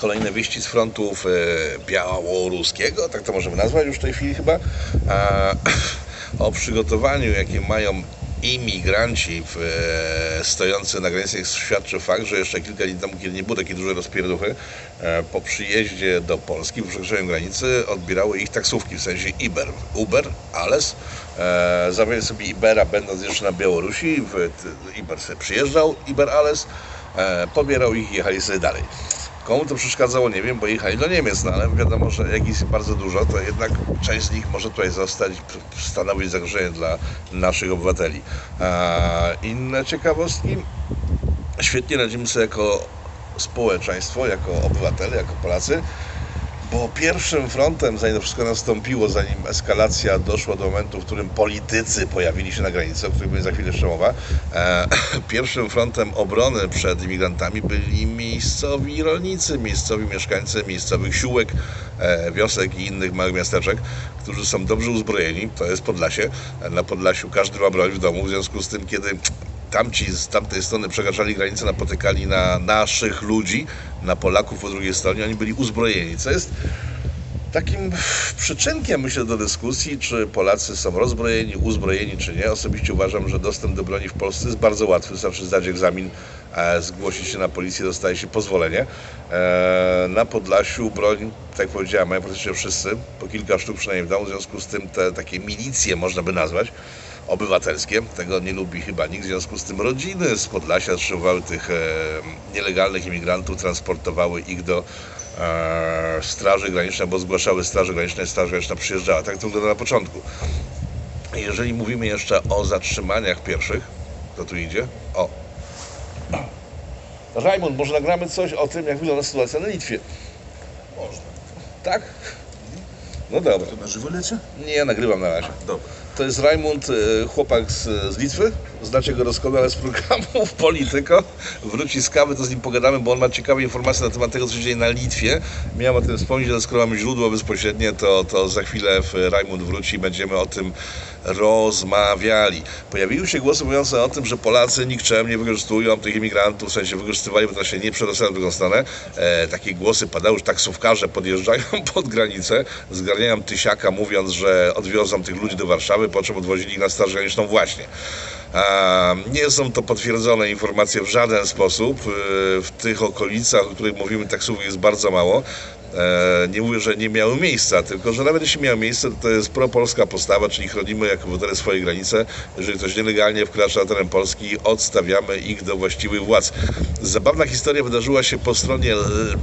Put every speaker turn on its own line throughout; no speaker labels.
kolejne wieści z frontów e, białoruskiego, tak to możemy nazwać już w tej chwili chyba, o przygotowaniu, jakie mają imigranci w, e, stojący na granicy świadczy fakt, że jeszcze kilka dni temu, kiedy nie było takiej dużej rozpierduchy, e, po przyjeździe do Polski, po przekroczeniu granicy, odbierały ich taksówki, w sensie Uber, Uber Ales. E, sobie Ibera, będąc jeszcze na Białorusi, Iber sobie przyjeżdżał, Iber Ales, pobierał ich i jechali sobie dalej. Komu to przeszkadzało, nie wiem, bo jechali do Niemiec, no ale wiadomo, że jak jest bardzo dużo, to jednak część z nich może tutaj zostać, stanowić zagrożenie dla naszych obywateli. Inne ciekawostki, świetnie radzimy sobie jako społeczeństwo, jako obywatele, jako Polacy, bo pierwszym frontem, zanim to wszystko nastąpiło, zanim eskalacja doszła do momentu, w którym politycy pojawili się na granicy, o których będzie za chwilę jeszcze mowa, e, pierwszym frontem obrony przed imigrantami byli miejscowi rolnicy, miejscowi mieszkańcy miejscowych siółek, e, wiosek i innych małych miasteczek, którzy są dobrze uzbrojeni, to jest Podlasie. Na Podlasiu każdy ma broń w domu, w związku z tym, kiedy tamci z tamtej strony przekraczali granicę, napotykali na naszych ludzi, na Polaków po drugiej stronie, oni byli uzbrojeni, co jest takim przyczynkiem, myślę, do dyskusji, czy Polacy są rozbrojeni, uzbrojeni, czy nie. Osobiście uważam, że dostęp do broni w Polsce jest bardzo łatwy. Wystarczy zdać egzamin, e, zgłosić się na policję, dostaje się pozwolenie. E, Na Podlasiu broń, tak jak powiedziałem, mają praktycznie wszyscy, po kilka sztuk przynajmniej w domu, w związku z tym te takie milicje, można by nazwać, obywatelskie. Tego nie lubi chyba nikt. W związku z tym rodziny z Podlasia zatrzymywały tych e, nielegalnych imigrantów, transportowały ich do e, Straży Granicznej, bo zgłaszały Straży Granicznej, Straż Graniczna przyjeżdżała. Tak to wygląda na początku. Jeżeli mówimy jeszcze o zatrzymaniach pierwszych, to tu idzie. O. Rajmund, może nagramy coś o tym, jak wygląda sytuacja na Litwie.
Można.
Tak? No dobra.
To na żywo lecie?
Nie, ja nagrywam na razie.
Dobra.
To jest Rajmund, e, chłopak z, z Litwy. Znacie go doskonale z programów Polityko. Wróci z kawy, to z nim pogadamy, bo on ma ciekawe informacje na temat tego, co się dzieje na Litwie. Miałem o tym wspomnieć, ale skoro mamy źródło bezpośrednie, to, to za chwilę Rajmund wróci i będziemy o tym rozmawiali. Pojawiły się głosy mówiące o tym, że Polacy nikczemnie wykorzystują tych imigrantów, w sensie wykorzystywali, bo to się nie przedostają w drugą stronę. E, takie głosy padały, że taksówkarze podjeżdżają pod granicę, zgarniają tysiaka, mówiąc, że odwiozą tych ludzi do Warszawy, po czym odwozili ich na Straż Graniczną właśnie. Nie są to potwierdzone informacje w żaden sposób. E, W tych okolicach, o których mówimy, taksówek jest bardzo mało. E, Nie mówię, że nie miały miejsca, tylko że nawet jeśli miały miejsce, to, to jest propolska postawa, czyli chronimy jako obywatele swoje granice. Jeżeli ktoś nielegalnie wkracza na teren Polski, odstawiamy ich do właściwych władz. Zabawna historia wydarzyła się po stronie l-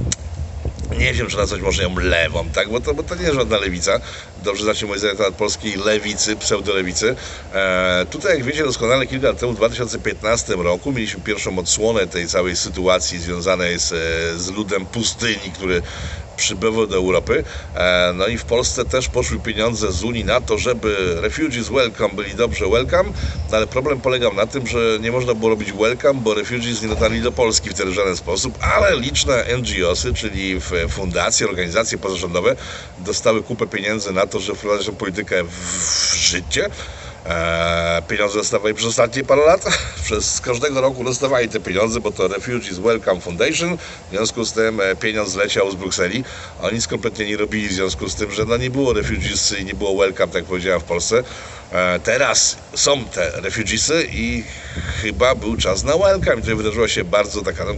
nie wiem, czy nazwać można ją lewą, tak? Bo to, bo to nie jest żadna lewica. Dobrze znacie moje zdanie na temat polskiej lewicy, pseudolewicy. E, tutaj, jak wiecie doskonale, kilka lat temu, w 2015 roku, mieliśmy pierwszą odsłonę tej całej sytuacji związanej z, e, z ludem pustyni, który przybywał do Europy. E, no i w Polsce też poszły pieniądze z Unii na to, żeby refugees welcome byli dobrze welcome, no ale problem polegał na tym, że nie można było robić welcome, bo refugees nie dotarli do Polski w żaden sposób, ale liczne NGOsy, czyli fundacje, organizacje pozarządowe dostały kupę pieniędzy na to, żeby wprowadzić tę politykę w życie. Eee, pieniądze dostawali przez ostatnie parę lat. Przez każdego roku dostawali te pieniądze, bo to Refugees Welcome Foundation. W związku z tym e, pieniądz leciał z Brukseli. Oni nic kompletnie nie robili w związku z tym, że no nie było refugees i nie było welcome, tak jak powiedziałem w Polsce. E, teraz są te refugeesy i chyba był czas na welcome. I tutaj wydarzyła się bardzo taka no,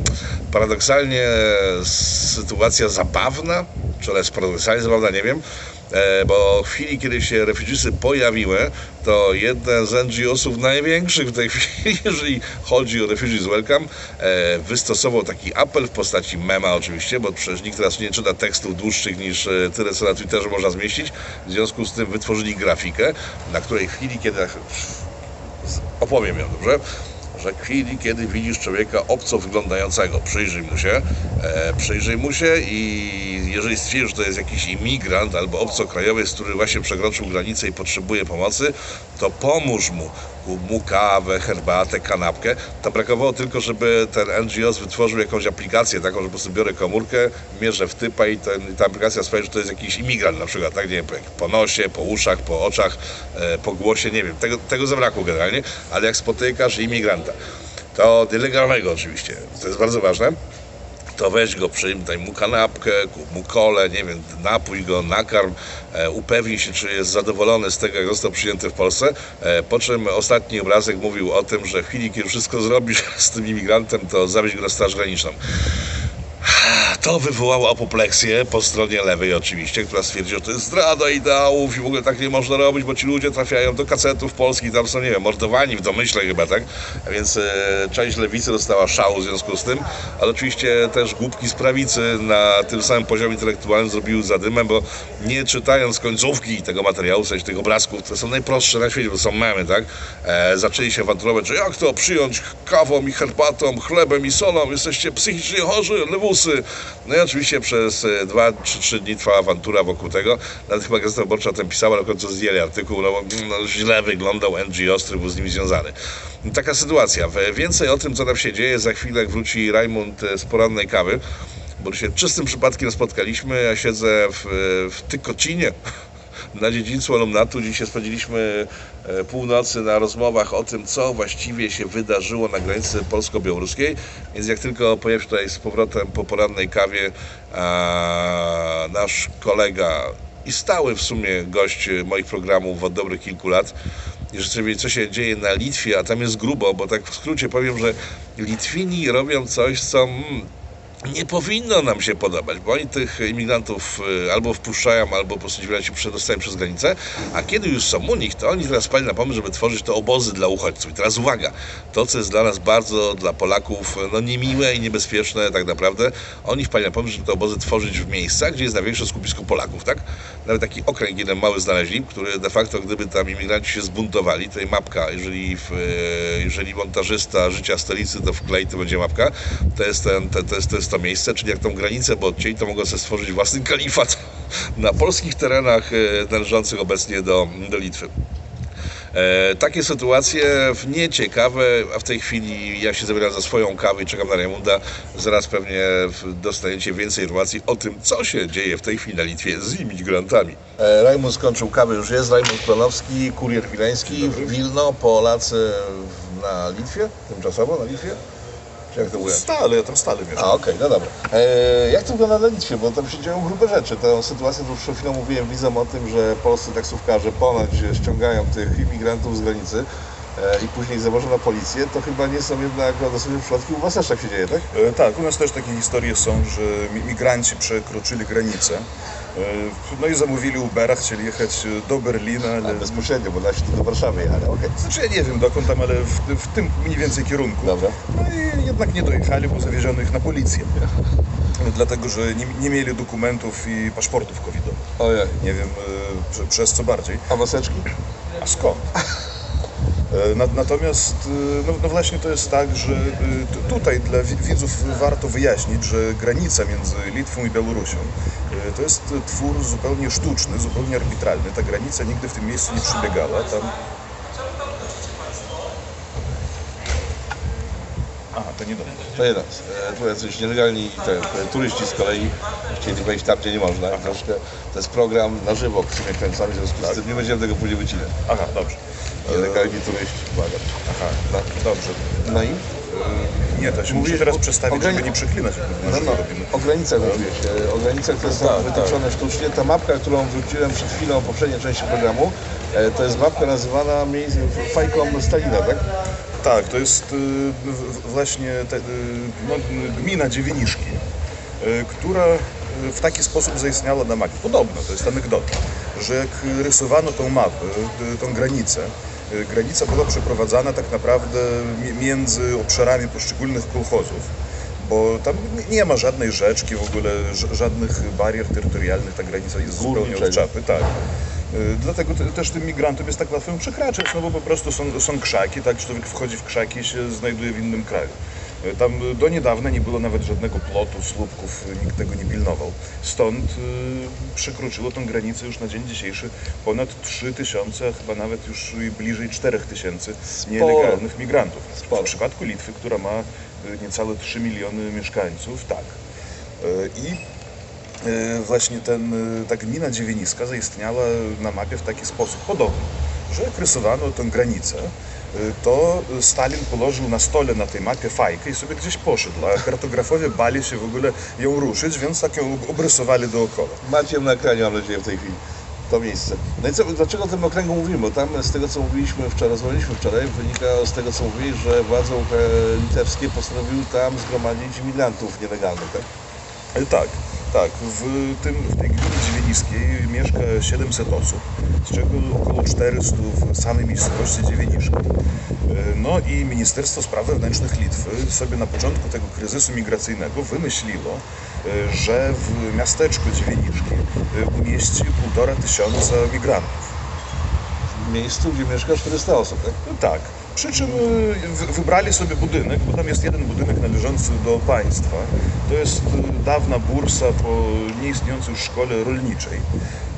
paradoksalnie e, sytuacja zabawna, czy ona jest paradoksalnie zabawna, nie wiem. E, bo w chwili, kiedy się refugeesy pojawiły, to jeden z NGO-sów największych w tej chwili, jeżeli chodzi o Refugees Welcome, e, wystosował taki apel w postaci mema oczywiście, bo przecież nikt teraz nie czyta tekstów dłuższych niż e, tyle, co na Twitterze można zmieścić. W związku z tym wytworzyli grafikę, na której w chwili, kiedy opowiem ją, dobrze? Że w chwili, kiedy widzisz człowieka obco wyglądającego, przyjrzyj mu się, e, przyjrzyj mu się i jeżeli stwierdzisz, że to jest jakiś imigrant albo obcokrajowiec, który właśnie przekroczył granicę i potrzebuje pomocy, to pomóż mu. Kup mu kawę, herbatę, kanapkę. To brakowało tylko, żeby ten NGOs wytworzył jakąś aplikację taką, że po prostu biorę komórkę, mierzę w typa i ten, ta aplikacja sprawia, że to jest jakiś imigrant na przykład, tak? Nie wiem, po nosie, po uszach, po oczach, e, po głosie, nie wiem. Tego, tego zabrakło generalnie, ale jak spotykasz imigranta, to nielegalnego oczywiście, to jest bardzo ważne, to weź go, przyjm, daj mu kanapkę, kup mu kole, nie wiem, napój go, nakarm, e, upewnij się, czy jest zadowolony z tego, jak został przyjęty w Polsce. E, po czym ostatni obrazek mówił o tym, że w chwili, kiedy wszystko zrobisz z tym imigrantem, to zawieź go na Straż Graniczną. To wywołało apopleksję po stronie lewej oczywiście, która stwierdziła, że to jest zdrada ideałów i w ogóle tak nie można robić, bo ci ludzie trafiają do kacetów polskich, tam są, nie wiem, mordowani w domyśle chyba, tak? A więc e, część lewicy dostała szału w związku z tym, ale oczywiście też głupki z prawicy na tym samym poziomie intelektualnym zrobiły zadymę, bo nie czytając końcówki tego materiału, w sensie tych obrazków, które są najprostsze na świecie, bo są memy, tak? E, zaczęli się awanturować, że jak to przyjąć kawą i herbatą, chlebem i solą, jesteście psychicznie chorzy, lewusy. No i oczywiście przez e, dwa trzy dni trwała awantura wokół tego. Nawet chyba Gazeta Wyborcza o tym pisała, ale w końcu zdjęli artykuł, no bo no, źle wyglądał NGO, który był z nimi związany. Taka sytuacja. Więcej o tym, co tam się dzieje, za chwilę wróci Rajmund e, z porannej kawy, bo się czystym przypadkiem spotkaliśmy. Ja siedzę w, w Tykocinie, na dziedzińcu alumnatu. Dzisiaj spędziliśmy e, północy na rozmowach o tym, co właściwie się wydarzyło na granicy polsko-białoruskiej. Więc jak tylko pojawi się tutaj z powrotem po porannej kawie a, nasz kolega i stały w sumie gość moich programów od dobrych kilku lat, i wiedzieć, co się dzieje na Litwie, a tam jest grubo, bo tak w skrócie powiem, że Litwini robią coś, co mm, nie powinno nam się podobać, bo oni tych imigrantów y, albo wpuszczają, albo po prostu się przedostają przez granicę, a kiedy już są u nich, to oni teraz spali na pomysł, żeby tworzyć te obozy dla uchodźców. I teraz uwaga, to co jest dla nas bardzo, dla Polaków, no niemiłe i niebezpieczne tak naprawdę, oni wpali na pomysł, żeby te obozy tworzyć w miejscach, gdzie jest największe skupisko Polaków, tak? Nawet taki okręg jeden mały znaleźli, który de facto, gdyby tam imigranci się zbuntowali, tutaj mapka, jeżeli, w, e, jeżeli montażysta życia stolicy to wklei, to będzie mapka, to jest, ten, to, to, jest, to jest to miejsce, czyli jak tą granicę, bo odcięli, to mogą sobie stworzyć własny kalifat na polskich terenach e, należących obecnie do, do Litwy. E, takie sytuacje nieciekawe, a w tej chwili ja się zabieram za swoją kawę i czekam na Rajmunda. Zaraz pewnie dostaniecie więcej informacji o tym, co się dzieje w tej chwili na Litwie z imigrantami. E, Rajmund skończył kawę, już jest. Rajmund Klonowski, kurier wileński, Wilno, Polacy na Litwie, tymczasowo na Litwie. Jak to?
Stale, ja tam stale mieszkam.
A, okej, no dobra. E, jak to wygląda na Litwie? Bo tam się dzieją grube rzeczy. Tę sytuację, którą przed chwilą mówiłem widzom o tym, że polscy taksówkarze ponoć ściągają tych imigrantów z granicy e, i później na policję, to chyba nie są jednak odosobne przypadki. U Was też tak się dzieje, tak?
E, Tak, u nas też takie historie są, że mi- migranci przekroczyli granicę. e, No i zamówili Ubera, chcieli jechać e, do Berlina,
Ale
ale...
bezpośrednio, bo nasi do Warszawy jechali, okej.
Znaczy ja nie wiem dokąd tam, ale w, w tym mniej więcej kierunku.
Dobra.
No i jednak nie dojechali, bo zawieziono ich na policję. Dlatego, że nie, nie mieli dokumentów i paszportów covidowych.
Ojej.
Nie wiem e, prze- przez co bardziej.
A maseczki?
A skąd? E, na- Natomiast e, no, no właśnie to jest tak, że e, tu- tutaj dla wi- widzów warto wyjaśnić, że granica między Litwą i Białorusią to jest twór zupełnie sztuczny, zupełnie arbitralny. Ta granica nigdy w tym miejscu nie przebiegała. Tam... Aha, to nie do mnie.
To jeden. Tu jacyś nielegalni te, te, turyści z kolei chcieli wejść tam, gdzie nie można. Troszkę, to jest program na żywo, który kręcamy, w związku z tym nie będziemy tego później wycinać.
Aha, dobrze.
Nielegalni turyści, błagam.
Aha,
No.
dobrze.
No i?
Nie, to się
Mówisz
muszę teraz przestawić,
o grani-
żeby nie przeklinać, jak
No, no,
żywo robimy.
o granicach mówiłeś, e, o granicach, które są
Tak,
wytyczone sztucznie. Ta mapka, którą wrzuciłem przed chwilą w poprzedniej części programu, e, to jest mapka nazywana fajką Stalina, tak?
Tak, to jest y, w- w- właśnie te, y, no, gmina Dziewieniszki, y, która y, w taki sposób zaistniała na mapie. Podobno, to jest anegdota, że jak rysowano tą mapę, y, tą granicę, granica była przeprowadzana tak naprawdę mi- między obszarami poszczególnych kolchozów. Bo tam nie ma żadnej rzeczki, w ogóle żadnych barier terytorialnych, ta granica jest zupełnie od czapy. Tak. Y, Dlatego te, też tym migrantom jest tak łatwo ją przekraczać, no bo po prostu są, są krzaki, tak, człowiek wchodzi w krzaki i się znajduje w innym kraju. Y, Tam do niedawna nie było nawet żadnego plotu, słupków, nikt tego nie pilnował. Stąd y, przekroczyło tą granicę już na dzień dzisiejszy ponad 3 tysiące, a chyba nawet już bliżej 4 tysięcy nielegalnych migrantów. W przypadku Litwy, która ma y, niecałe 3 miliony mieszkańców, tak. I E, właśnie ten, e, ta gmina Dziewieniska zaistniała na mapie w taki sposób podobny, że jak rysowano tę granicę, to Stalin położył na stole na tej mapie fajkę i sobie gdzieś poszedł, a kartografowie bali się w ogóle ją ruszyć, więc tak ją obrysowali dookoła.
Macie na ekranie, mam nadzieję, w tej chwili to miejsce. No i co, dlaczego o tym okręgu mówimy? Bo tam z tego, co mówiliśmy wczoraj, rozmawialiśmy wczoraj, wynika z tego, co mówili, że władze litewskie postanowiły tam zgromadzić imigrantów nielegalnych, tak?
E, Tak, tak. W, tym, w tej gminie Dziewieniskiej mieszka 700 osób, z czego około 400 w samej miejscowości Dziewieniszki. E, No i Ministerstwo Spraw Wewnętrznych Litwy sobie na początku tego kryzysu migracyjnego wymyśliło, e, że w miasteczku Dziewieniszki e, umieści półtora tysiąca migrantów.
W miejscu, gdzie mieszka 400 osób, tak?
No tak. Przy czym y, wy- wybrali sobie budynek, bo tam jest jeden budynek należący do państwa. To jest y, dawna bursa po nieistniejącej już szkole rolniczej.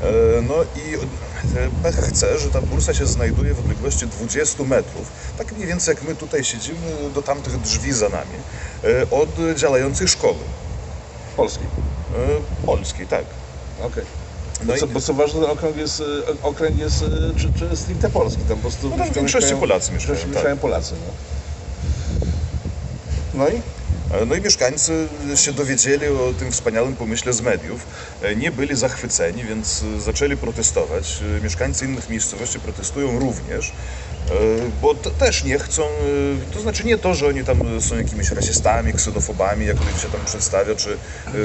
E, No i e, pech chce, że ta bursa się znajduje w odległości 20 metrów, tak mniej więcej jak my tutaj siedzimy do tamtych drzwi za nami, e, od działającej szkoły
Polski.
e, polskiej, tak.
Okej.
No i-
co, bo co ważne, ten okręg jest, okręg jest e, czy, czy stricte polski, tam po prostu
No w większości Polacy mieszkają, tak.
mieszkają Polacy, no. No i?
No i mieszkańcy się dowiedzieli o tym wspaniałym pomyśle z mediów. E, Nie byli zachwyceni, więc e, zaczęli protestować. E, Mieszkańcy innych miejscowości protestują również, bo t- też nie chcą, e, to znaczy nie to, że oni tam są jakimiś rasistami, ksenofobami, jak to im się tam przedstawia, czy e,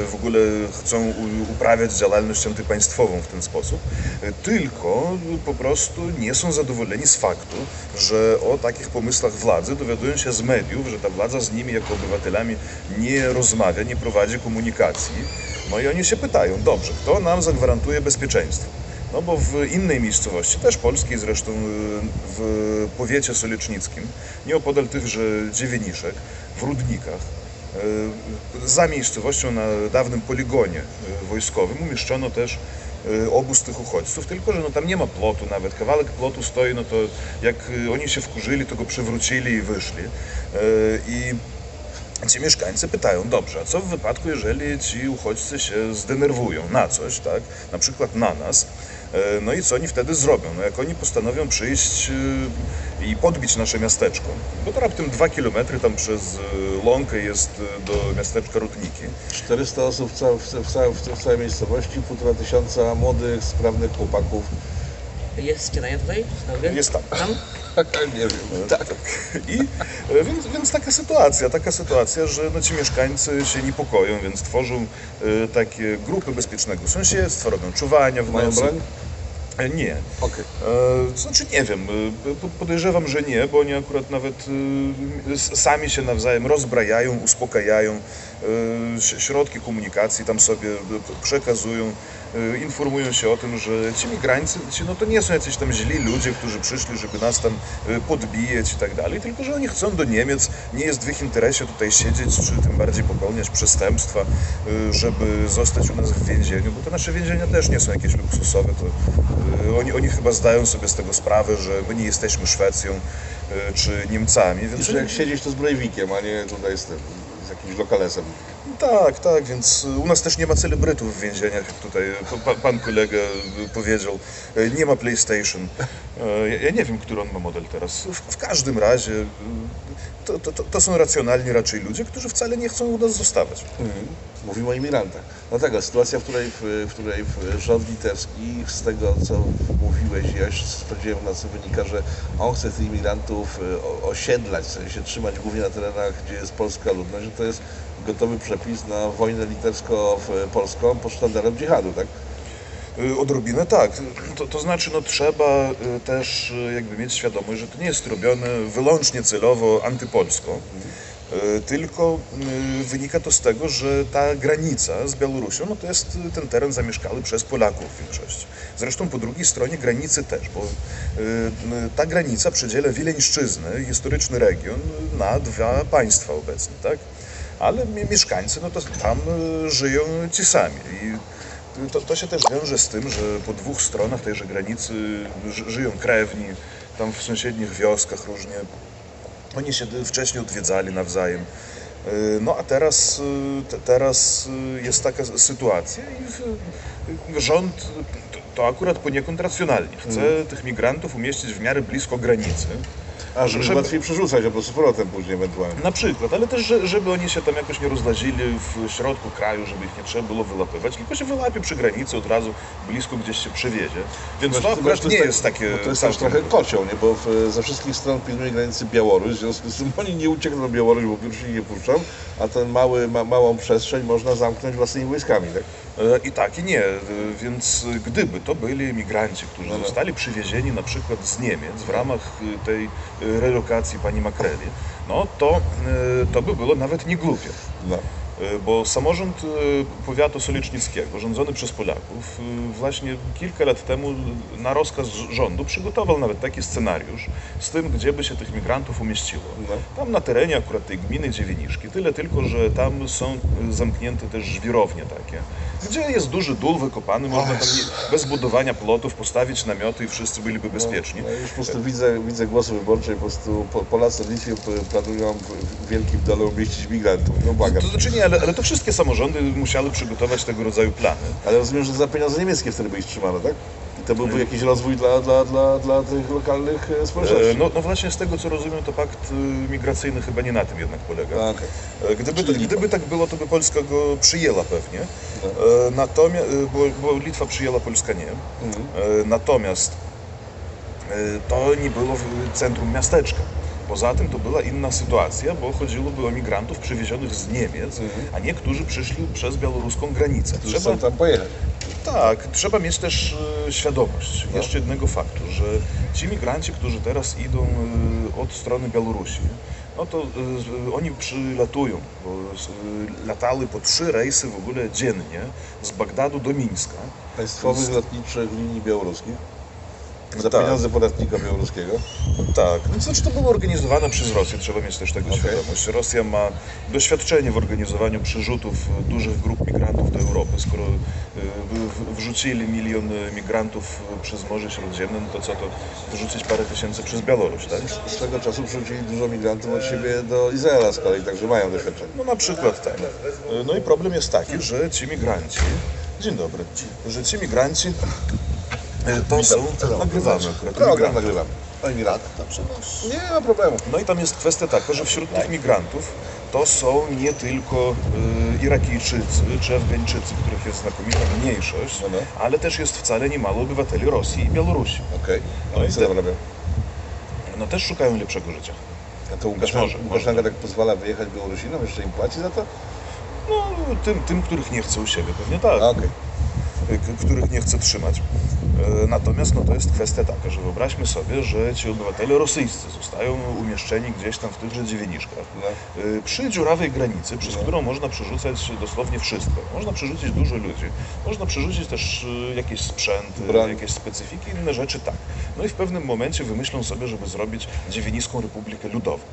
w ogóle chcą uprawiać działalność antypaństwową w ten sposób, e, tylko po prostu nie są zadowoleni z faktu, że o takich pomysłach władzy dowiadują się z mediów, że ta władza z nimi jako obywatelami nie rozmawia, nie prowadzi komunikacji. No i oni się pytają, dobrze, kto nam zagwarantuje bezpieczeństwo? No bo w innej miejscowości, też polskiej zresztą, y, w powiecie solecznickim, nieopodal tychże dziewieniszek, w Rudnikach, y, za miejscowością na dawnym poligonie y, wojskowym umieszczono też obóz tych uchodźców, tylko że no, tam nie ma plotu nawet, kawałek plotu stoi, no to jak oni się wkurzyli, to go przewrócili i wyszli. I ci mieszkańcy pytają, dobrze, a co w wypadku, jeżeli ci uchodźcy się zdenerwują na coś, tak, na przykład na nas, no i co oni wtedy zrobią? No jak oni postanowią przyjść y, i podbić nasze miasteczko, bo to raptem dwa kilometry tam przez y, Łąkę jest do miasteczka Rudniki.
400 osób w, cał, w, całej- w, w całej miejscowości, półtora tysiąca młodych, sprawnych chłopaków.
Jest śniadanie tutaj?
Jest tam.
Tam?
nie wiem. Tak.
I e, więc, więc taka sytuacja, taka sytuacja, że no, ci mieszkańcy się niepokoją, więc tworzą e, takie grupy bezpiecznego sąsiedztwa, robią czuwania w
Mają
nocy.
broń?
E, Nie. E, to znaczy nie wiem, po- podejrzewam, że nie, bo oni akurat nawet sami się nawzajem rozbrajają, uspokajają, środki komunikacji tam sobie przekazują, e, informują się o tym, że ci migranci, ci, no to nie są jacyś tam źli ludzie, którzy przyszli, żeby nas tam e, podbijać i tak dalej, tylko że oni chcą do Niemiec, nie jest w ich interesie tutaj siedzieć, czy tym bardziej popełniać przestępstwa, żeby zostać u nas w więzieniu, bo te nasze więzienia też nie są jakieś luksusowe, to oni, oni chyba zdają sobie z tego sprawę, że my nie jesteśmy Szwecją czy Niemcami, więc
Jeszcze jak siedzieć to z Brejwikiem, a nie tutaj z tym, Aqui de localização.
Tak, tak, więc u nas też nie ma celebrytów w więzieniach, jak tutaj pa, pan kolega powiedział. E, Nie ma PlayStation. E, Ja nie wiem, który on ma model teraz. W, każdym razie e, to, to, to, są racjonalni raczej ludzie, którzy wcale nie chcą u nas zostawać.
Mówimy o imigrantach. Dlatego sytuacja, w której, w, której rząd litewski, z tego co mówiłeś, ja już sprawdziłem na co wynika, że on chce tych imigrantów osiedlać, w sensie trzymać głównie na terenach, gdzie jest polska ludność, że to jest gotowy przepis na wojnę litewsko-polską pod sztandarem dżihadu, tak?
Y, Odrobinę tak. To, to znaczy, no trzeba y, też y, jakby mieć świadomość, że to nie jest robione wyłącznie celowo antypolsko, y, tylko wynika to z tego, że ta granica z Białorusią, no to jest ten teren zamieszkały przez Polaków w większości. Zresztą po drugiej stronie granicy też, bo ta granica przedziela Wileńszczyznę, historyczny region, na dwa państwa obecnie, tak? Ale mi- mieszkańcy, no to tam y, żyją ci sami. I to, to się też wiąże z tym, że po dwóch stronach tejże granicy ży, żyją krewni, tam w sąsiednich wioskach różnie. Oni się wcześniej odwiedzali nawzajem. Yy, No a teraz, te- teraz jest taka sytuacja i rząd to, to akurat poniekąd racjonalnie chce tych migrantów umieścić w miarę blisko granicy.
A, żeby,
żeby-
łatwiej przerzucać prostu z powrotem później ewentualnie.
Na przykład, ale też, że- żeby oni się tam jakoś nie rozlazili w środku kraju, żeby ich nie trzeba było wyłapywać, tylko się wyłapie przy granicy od razu, blisko gdzieś się przywiezie. Więc to akurat
to
nie
tak-
jest takie...
No to jest też trochę kocioł, nie? bo w, ze wszystkich stron pilnuje granicy Białoruś, w związku z tym oni nie uciekną na Białoruś, bo Białorusi nie puszczą, a tę mały, ma, małą przestrzeń można zamknąć własnymi wojskami, tak?
E, I tak, i nie. E, Więc gdyby to byli emigranci, którzy
No, no.
zostali przywiezieni na przykład z Niemiec w ramach e, tej relokacji pani Makreli, no to, e, to by było nawet nie głupie.
No.
E, Bo samorząd powiatu solicznickiego, rządzony przez Polaków, właśnie kilka lat temu na rozkaz rządu przygotował nawet taki scenariusz z tym, gdzie by się tych migrantów umieściło.
No.
Tam na terenie akurat tej gminy Dziewieniszki, tyle tylko, że tam są zamknięte też żwirownie takie, gdzie jest duży dół wykopany, można tam nie, bez budowania plotów postawić namioty i wszyscy byliby bezpieczni.
No, już po prostu widzę, widzę głosy wyborcze i po prostu po- Polacy w Litwie planują w- wielkim dole umieścić migrantów. No błagam.
To znaczy nie, ale, ale to wszystkie samorządy musiały przygotować tego rodzaju plany.
Ale rozumiem, że za pieniądze niemieckie wtedy by ich trzymano, tak? To byłby jakiś rozwój dla, dla, dla, dla tych lokalnych e,
E,
społeczności.
No, no właśnie z tego co rozumiem, to pakt y, migracyjny chyba nie na tym jednak polega. E, Gdyby,
Litwa.
gdyby tak było, to by Polska go przyjęła pewnie. E, Natomiast, bo, bo Litwa przyjęła, Polska nie.
Mhm.
E, Natomiast e, to nie było w centrum miasteczka. Poza tym to była inna sytuacja, bo chodziłoby o migrantów przywiezionych z Niemiec, a nie którzy przyszli przez białoruską granicę.
Mhm. Którzy chcą tam pojechać.
Tak, trzeba mieć też e, świadomość
No.
jeszcze jednego faktu, że ci migranci, którzy teraz idą e, od strony Białorusi, no to e, oni przylatują, bo latały po trzy rejsy w ogóle dziennie z Bagdadu do Mińska.
Państwowych lotniczych linii białoruskich. Za
Tak.
pieniądze podatnika białoruskiego.
Tak, no, znaczy to było organizowane przez Rosję, trzeba mieć też tego
Okej.
świadomość. Rosja ma doświadczenie w organizowaniu przyrzutów dużych grup migrantów do Europy. Skoro w- wrzucili milion migrantów przez Morze Śródziemne, no to co to wrzucić parę tysięcy przez Białoruś, tak?
Swego czasu przerzucili dużo migrantów od siebie do Izraela z kolei, także mają doświadczenie.
No na przykład tak. No i problem jest taki, że ci migranci, dzień dobry, że ci migranci to są, nagrywamy akurat,
Program nagrywamy. O imigrantach. Dobrze, no. Nie ma problemu.
No i tam jest kwestia taka, że wśród tych migrantów to są nie tylko y, Irakijczycy czy Afgańczycy, których jest znakomita mniejszość,
No, no.
ale też jest wcale niemało obywateli Rosji i Białorusi.
Okej.
No
No
i
co tam robią?
No też szukają lepszego życia.
A to Łukaszenka,
może,
Łukaszenka tak pozwala wyjechać Białorusinom, jeszcze im płaci za to?
No tym, tym których nie chce u siebie, pewnie tak.
A, Okej.
y, k- których nie chce trzymać. E, Natomiast no, to jest kwestia taka, że wyobraźmy sobie, że ci obywatele rosyjscy zostają umieszczeni gdzieś tam w tychże dziewieniszkach.
No.
Y, Przy dziurawej granicy, przez
No.
którą można przerzucać dosłownie wszystko. Można przerzucić dużo ludzi, można przerzucić też y, jakieś sprzęty,
Broń.
jakieś specyfiki, inne rzeczy tak. No i w pewnym momencie wymyślą sobie, żeby zrobić dziewiniską republikę ludową.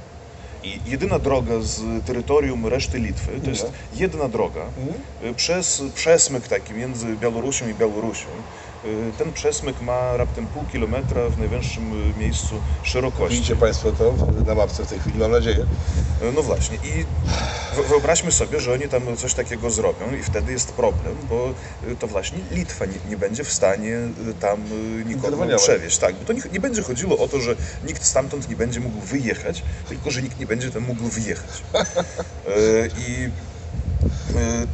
I jedyna droga z terytorium reszty Litwy, to jest
No.
jedna droga, y, przez przesmyk taki między Białorusią i Białorusią. Y, Ten przesmyk ma raptem pół kilometra w najwęższym y, miejscu szerokości.
Widzicie Państwo to na mapce w tej chwili, mam nadzieję.
E, No właśnie i wy- wyobraźmy sobie, że oni tam coś takiego zrobią i wtedy jest problem, bo y, to właśnie Litwa nie, nie będzie w stanie y, tam y, nikogo przewieźć. Tak, bo to nie, nie będzie chodziło o to, że nikt stamtąd nie będzie mógł wyjechać, tylko że nikt nie będzie tam mógł wyjechać. I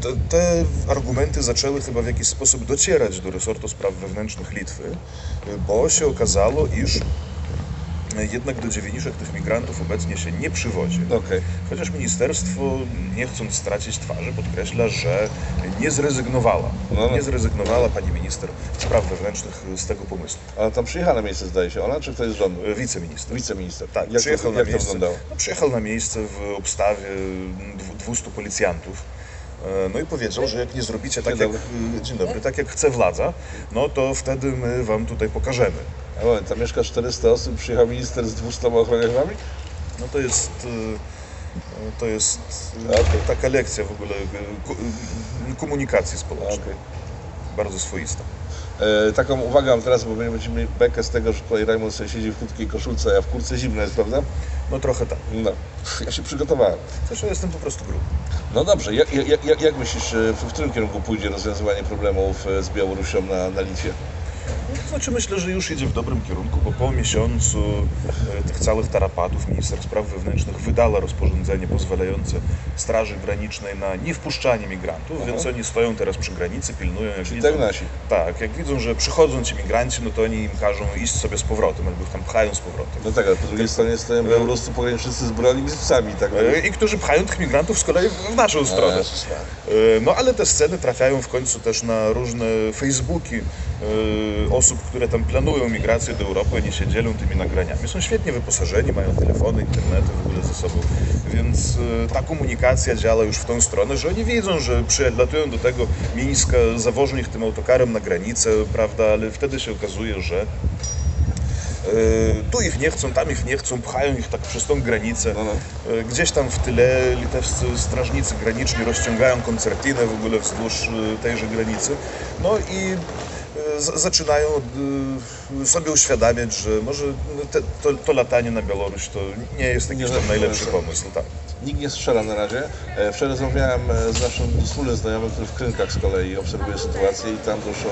te, te argumenty zaczęły chyba w jakiś sposób docierać do resortu spraw wewnętrznych Litwy, e, bo się okazało, iż e, jednak do dziewieniszek tych migrantów obecnie się nie przywozi.
Okej.
Chociaż ministerstwo, nie chcąc stracić twarzy, podkreśla, że nie zrezygnowała.
No, no.
Nie zrezygnowała pani minister spraw wewnętrznych z tego pomysłu.
Ale tam przyjechała na miejsce, zdaje się, ona czy ktoś z rządu?
Wiceminister.
Wiceminister.
Tak,
jak
przyjechał
to, jak
na
to
miejsce.
wyglądało?
No, przyjechał na miejsce w obstawie dwu- 200 policjantów. E, No i powiedział, że jak nie zrobicie tak jak, e, dzień dobry, tak jak chce władza, no to wtedy my wam tutaj pokażemy.
A moment, tam mieszka 400 osób, przyjechał minister z 200 ochroniarzami?
No to jest, e, to jest e,
Okej.
taka lekcja w ogóle e, komunikacji społecznej.
Okej.
Bardzo swoista.
E, taką uwagę mam teraz, bo będziemy mieli bekę z tego, że tutaj Rajmund sobie siedzi w krótkiej koszulce, a w kurce zimno jest, prawda?
No trochę tak.
No, ja się przygotowałem.
Zresztą jestem po prostu gruby.
No dobrze, jak, jak, jak, jak myślisz, e, w, w którym kierunku pójdzie rozwiązywanie problemów e, z Białorusią na, na Litwie?
Znaczy myślę, że już idzie w dobrym kierunku, bo po miesiącu e, tych całych tarapatów minister spraw wewnętrznych wydała rozporządzenie pozwalające Straży Granicznej na niewpuszczanie migrantów, więc oni stoją teraz przy granicy, pilnują. Jak
Czyli
widzą,
tak nasi.
Tak, jak widzą, że przychodzą ci migranci, no to oni im każą iść sobie z powrotem, albo ich tam pchają z powrotem.
No tak, ale po drugiej stronie stoją białoruscy pogranicznicy z broni i z psami, tak?
E, I którzy pchają tych migrantów z kolei w naszą stronę. E, No ale te sceny trafiają w końcu też na różne Facebooki e, osób, które tam planują migrację do Europy, oni się dzielą tymi nagraniami. Są świetnie wyposażeni, mają telefony, internety w ogóle ze sobą, więc e, ta komunikacja działa już w tą stronę, że oni wiedzą, że przylatują do tego Mińska, zawożą ich tym autokarem na granicę, prawda, ale wtedy się okazuje, że E, tu ich nie chcą, tam ich nie chcą, pchają ich tak przez tą granicę.
No, no.
Gdzieś tam w tyle litewscy strażnicy graniczni rozciągają koncertinę w ogóle wzdłuż tejże granicy. No i zaczynają e, sobie uświadamiać, że może te, to, to latanie na Białoruś to nie jest jakiś tam
lepszy
najlepszy
pomysł.
pomysł. Tak.
Nikt nie strzela na razie. E, Wczoraj rozmawiałem e, z naszym wspólnym znajomym, który w Krynkach z kolei obserwuje sytuację i tam doszło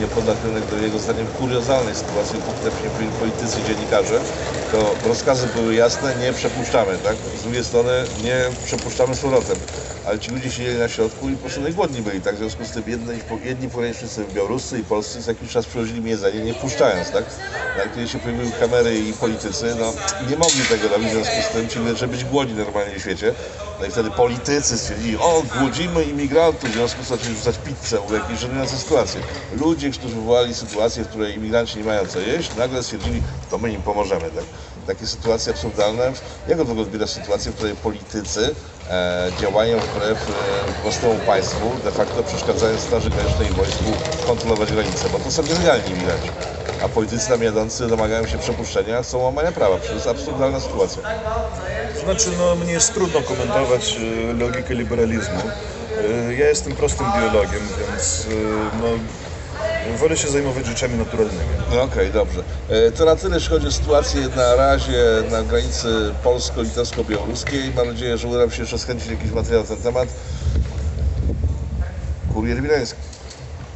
niepodal rynek do jego zdaniem kuriozalnej sytuacji, konkretnie politycy i dziennikarze. To rozkazy były jasne, nie przepuszczamy, tak? Z drugiej strony nie przepuszczamy z powrotem. Ale ci ludzie siedzieli na środku i po prostu najgłodni byli, tak? W związku z tym jedni, jedni pogranicznicy białoruscy i polscy co jakiś czas przywozili mi jedzenie, nie wpuszczając, tak? No, ale kiedy się pojawiły kamery i politycy, no nie mogli tego robić, w związku z tym ci ludzie być głodni normalnie świecie. No i wtedy politycy stwierdzili, o, głodzimy imigrantów, w związku z tym zaczęli rzucać pizzę, w jakieś żenujące sytuacje. Ludzie, którzy wywołali sytuację, w której imigranci nie mają co jeść, nagle stwierdzili, to my im pomożemy, tak? Takie sytuacje absurdalne. Jak od w ogóle odbierasz sytuację, w której politycy e, działają wbrew e, własnemu państwu, de facto przeszkadzając Straży Granicznej i wojsku kontrolować granice, bo to są nielegalni imigranci. A politycy tam jadący domagają się przepuszczenia, są łamania prawa. To jest absurdalna sytuacja.
Znaczy, no mnie jest trudno komentować e, logikę liberalizmu. E, Ja jestem prostym biologiem, więc e, no, wolę się zajmować rzeczami naturalnymi.
No okej, dobrze. E, To na tyle, jeśli chodzi o sytuację na razie na granicy polsko-litewsko-białoruskiej. Mam nadzieję, że uda nam się jeszcze skręcić jakiś materiał na ten temat. Kurier Wileński.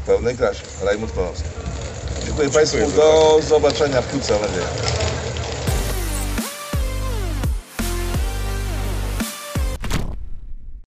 W pełnej krasie. Rajmund Konowski. Dziękuję Państwu. Do zobaczenia wkrótce, mam.